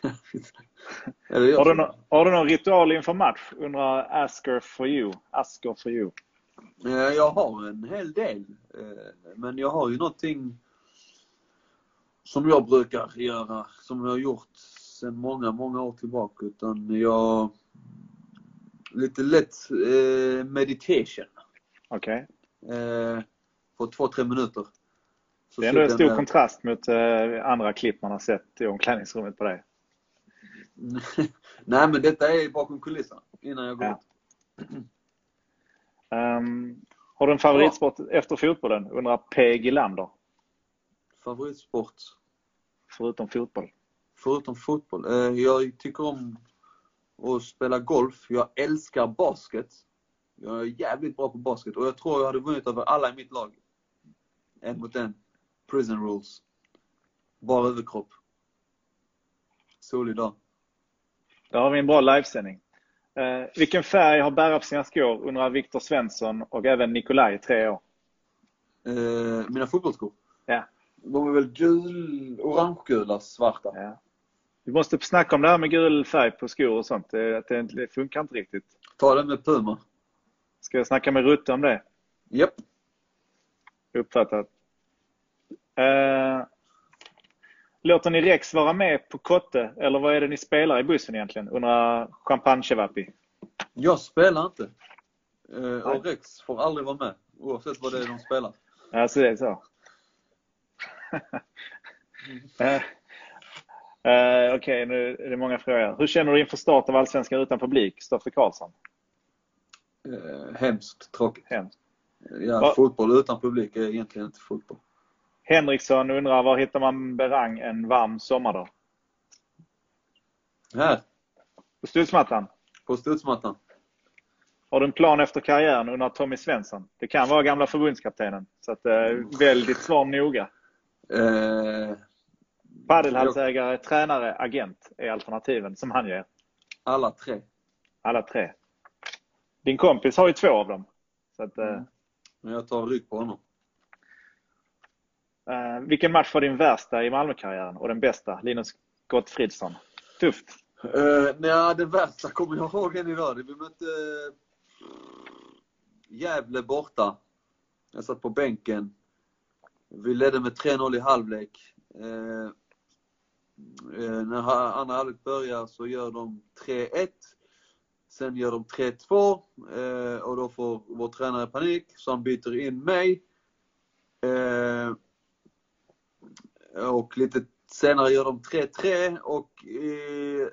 (laughs) Eller jag Har du, nå- har du någon ritual inför match? Undrar Asker for you. Asker for you. Eh, Jag har en hel del. eh, Men jag har ju någonting som jag brukar göra, som jag har gjort sedan många, många år tillbaka. Utan jag... Lite lätt eh, meditation. Okej. Eh, På två, tre minuter. Så Det är ändå en stor med- kontrast mot andra klipp man har sett i omklädningsrummet på dig. (laughs) Nej men detta är bakom kulisserna innan jag går Ja. ut. (clears throat) Ehm, har du en favoritsport efter fotbollen? Undrar P. Gilander. Favoritsport? Förutom fotboll. Förutom fotboll. Eh, Jag tycker om att spela golf. Jag älskar basket. Jag är jävligt bra på basket och jag tror jag hade vunnit över alla i mitt lag. En mot en. Prison rules. Bara överkropp. Solig dag. Där har vi en bra livesändning. Eh, vilken färg har bärare på sina skor? Undrar Viktor Svensson och även Nikolaj, tre år. Eh, mina fotbollsskor. Ja. De är väl gul, orangegula, svarta. Ja. Vi måste snacka om det här med gul färg på skor och sånt. Det, det, det funkar inte riktigt. Ta det med Puma. Ska jag snacka med Rutte om det? Japp. Uppfattat. Eh, låter ni Rex vara med på Kotte? Eller vad är det ni spelar i bussen egentligen? Undrar Champagne Chevapi. Jag spelar inte. Eh, och Rex får aldrig vara med. Oavsett vad det är de spelar. Alltså det är så. Eh, eh, Okej, nu är det många frågor. Hur känner du inför start av Allsvenskan utan publik? Stoffe Karlsson. Eh, hemskt tråkigt. Hemskt. Ja, Va? fotboll utan publik är egentligen inte fotboll. Henriksson undrar var hittar man Berang en varm sommardag? Här, På studsmattan. på studsmattan. Har du en plan efter karriären? undrar Tommy Svensson. Det kan vara gamla förbundskaptenen. Så att, eh, välj ditt svar noga. Eh, tränare, agent är alternativen som han ger. alla tre. Alla tre. Din kompis har ju två av dem. Så att, eh, Men jag tar rygg på honom eh, vilken match var din värsta i Malmökarriären och den bästa? Linus Gottfridsson. Tufft. Eh, uh, nej, den värsta kommer jag ihåg än idag. Vi mötte uh, Gävle borta. Jag satt på bänken. Vi ledde med 3-0 i halvlek. Uh, uh, när andra halvlek börjar så gör de 3-1. Sen gör de 3-2 och då får vår tränare panik så han byter in mig. Och lite senare gör de 3-3 och i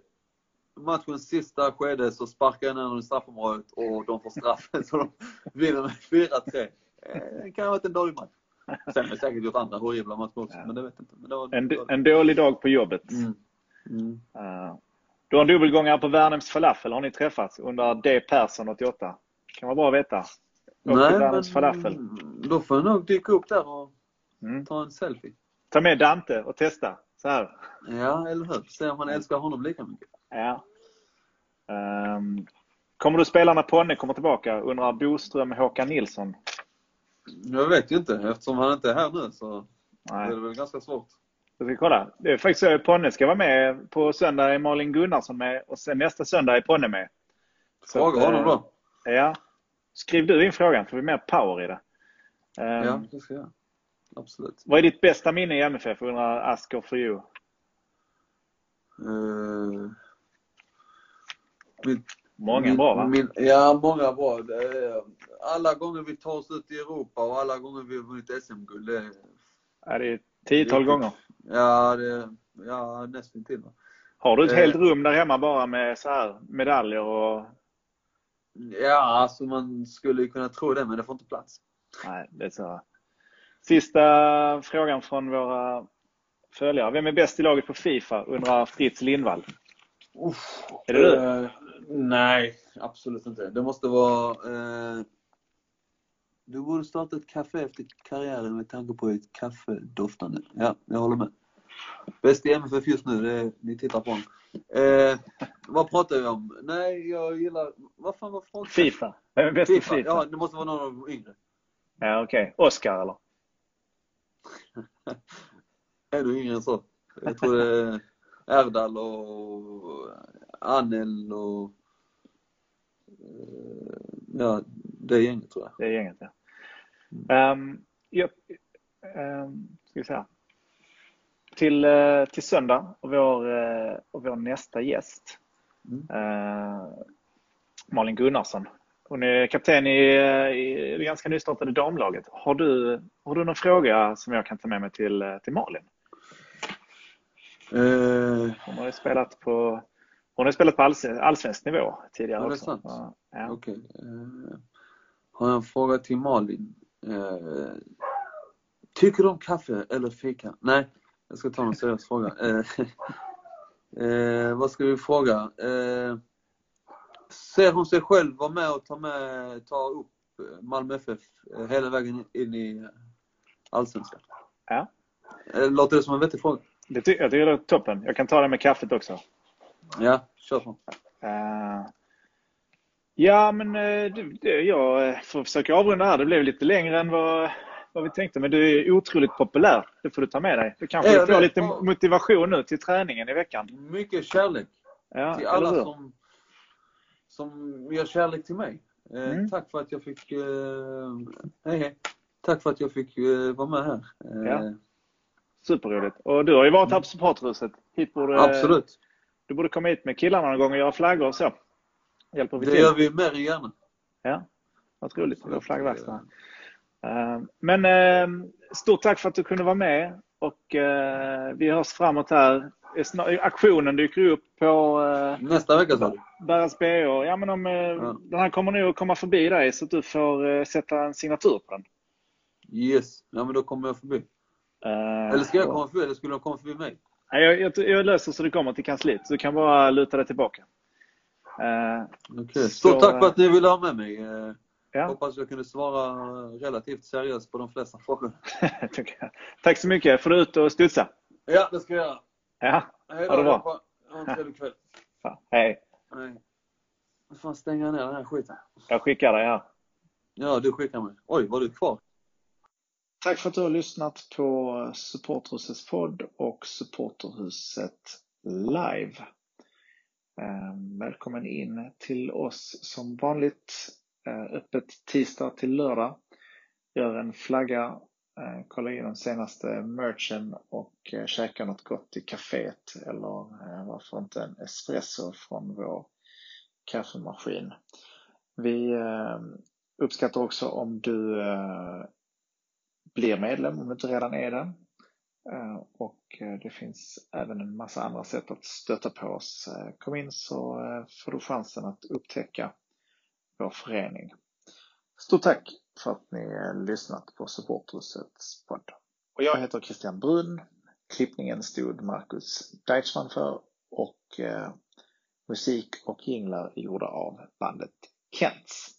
matchens sista skede så sparkar ner dem i straffområdet och de får straff. Så de vinner med 4-3. Eh, Det kan ha varit en dålig match. Sen har jag säkert gjort andra horribla matcher också, Ja. men det vet jag inte. Men det var En, en dålig dag på jobbet. Mm. Mm. Eh, du har en dubbelgångare på Värnhems Falafel. Har ni träffats? Undrar D. Persson 88. Kan vara bra att veta. Åk Nej, Värnhems Falafel. men då får jag nog dyka upp där och Mm. ta en selfie. Ta med Dante och testa. Så här. Ja, eller hur? Se om man älskar honom lika mycket. Ja. Ehm, kommer du spela när Ponne kommer tillbaka? Undrar Boström Håkan Nilsson. Jag vet ju inte. Eftersom han inte är här nu så Nej. är det väl ganska svårt. Jag ska kolla. Det är faktiskt så att Ponne ska vara med. På söndag är Malin Gunnarsson med och sen nästa söndag är Ponne med. Så Fråga honom eh, då. Ja. Skriv du in frågan får vi mer power i det. Ehm, Ja, det ska jag. Absolut. Vad är ditt bästa minne i MFF? Undrar Asker for you. Eh, min, Många min, bra va? Min, ja, många bra. Det alla gånger vi tar oss ut i Europa och alla gånger vi har vunnit SM-guld. Det, Ja, det är tiotal Riktigt. gånger. ja, det, ja, nästan till. Har du ett Eh. helt rum där hemma bara med så här medaljer och... Ja, alltså man skulle ju kunna tro det, men det får inte plats. Nej, det är så. Sista frågan från våra följare. Vem är bäst i laget på Fifa? Undrar Fritz Lindvall. Uff, Är det du? eh, nej, absolut inte. Det måste vara... Eh, du borde starta ett café efter karriären med tanke på ett kaffe doftande. Ja, jag håller med. Bäst i MFF just nu, det är, ni tittar på honom. Eh, vad pratar vi om? Nej, jag gillar... Vad fan var frågan? Fifa. Vem är bäst i FIFA. Fifa? Ja, det måste vara någon av de yngre. Ja, okej. Oscar eller? (laughs) Ännu yngre än så. Jag tror det är Erdal och Anel och... eh, Ja, det gänget tror jag. Det är gänget, ja. Um, jag um, ska vi säga. Till, eh, till söndag och vår, eh, och vår nästa gäst. Mm. eh, Malin Gunnarsson. Hon är kapten i, i det ganska nystartade damlaget. Har du, har du någon fråga som jag kan ta med mig till, eh, till Malin? Eh, Hon har ju spelat på, hon har spelat på allsven- allsvensk nivå tidigare det är också. sant. Ja. Okej. Eh, har jag en fråga till Malin. Eh, tycker du om kaffe eller fika? Nej, jag ska ta en seriös fråga. Eh, (laughs) eh, vad ska vi fråga? Ser hon sig själv vara med och ta, med, ta upp eh, Malmö FF eh, hela vägen in i eh, Allsvenskan? Ja. Låter det som en vettig fråga? Det ty- jag tycker det är toppen. Jag kan ta det med kaffet också. Ja, kör på. Eh, ja, men det, jag får försöka avrunda här. Det blev lite längre än vad, vad vi tänkte, men du är otroligt populär. Det får du ta med dig. Du kanske Ja, får lite motivation nu till träningen i veckan. Mycket kärlek. Ja, till alla som, som gör kärlek till mig. Eh, Mm. Tack för att jag fick, eh, hej hej. Tack för att jag fick eh, vara med här. Ja. Superroligt. Och du har ju varit här på supporthuset. Hit borde, Absolut. Du borde komma hit med killarna någon gång och göra flaggor och så. Hjälper vi Det till. gör vi mer än gärna. Ja, vad roligt. Vår flaggverkstad. Men stort tack för att du kunde vara med och vi hörs framåt här. Snar- Aktionen dyker upp på eh, Nästa vecka sa du? Berras BH. Ja, men om, eh, Den här kommer nog att komma förbi dig så att du får eh, sätta en signatur på den. Yes. Ja men då kommer jag förbi. Eh, Eller ska jag komma förbi eller skulle de komma förbi mig? Nej, Jag, jag, jag löser så det kommer till kansliet. Så du kan bara luta dig tillbaka. Eh, Okej. Så, Stort tack för eh, att ni ville ha med mig. Eh, ja, Hoppas jag kunde svara relativt seriöst på de flesta frågor. tycker (laughs) jag. Tack så mycket. Får du ut och studsa. Ja, det ska jag göra. Ja, Hej Ha det bra. Ha en trevlig kväll. fan. hej. Nej. Vad fan stänger jag ner den här skiten? Jag skickar dig här. Ja, du skickar mig. Oj, var du kvar? Tack för att du har lyssnat på Supporterhusets podd och Supporterhuset live. Eh, Välkommen in till oss som vanligt. Eh, Öppet tisdag till lördag. Gör en flagga, Eh, kolla in den senaste merchen och eh, käka något gott i kaféet eller eh, varför inte en espresso från vår kaffemaskin. Vi uppskattar också om du blir medlem om du inte redan är det. Och det finns även en massa andra sätt att stötta på oss. Kom in så får du chansen att upptäcka vår förening. Stort tack för att ni eh, lyssnat på Supporthusets podd. Och jag heter Christian Brun. Klippningen stod Marcus Deichmann för och eh, musik och jinglar gjorda av bandet Kents.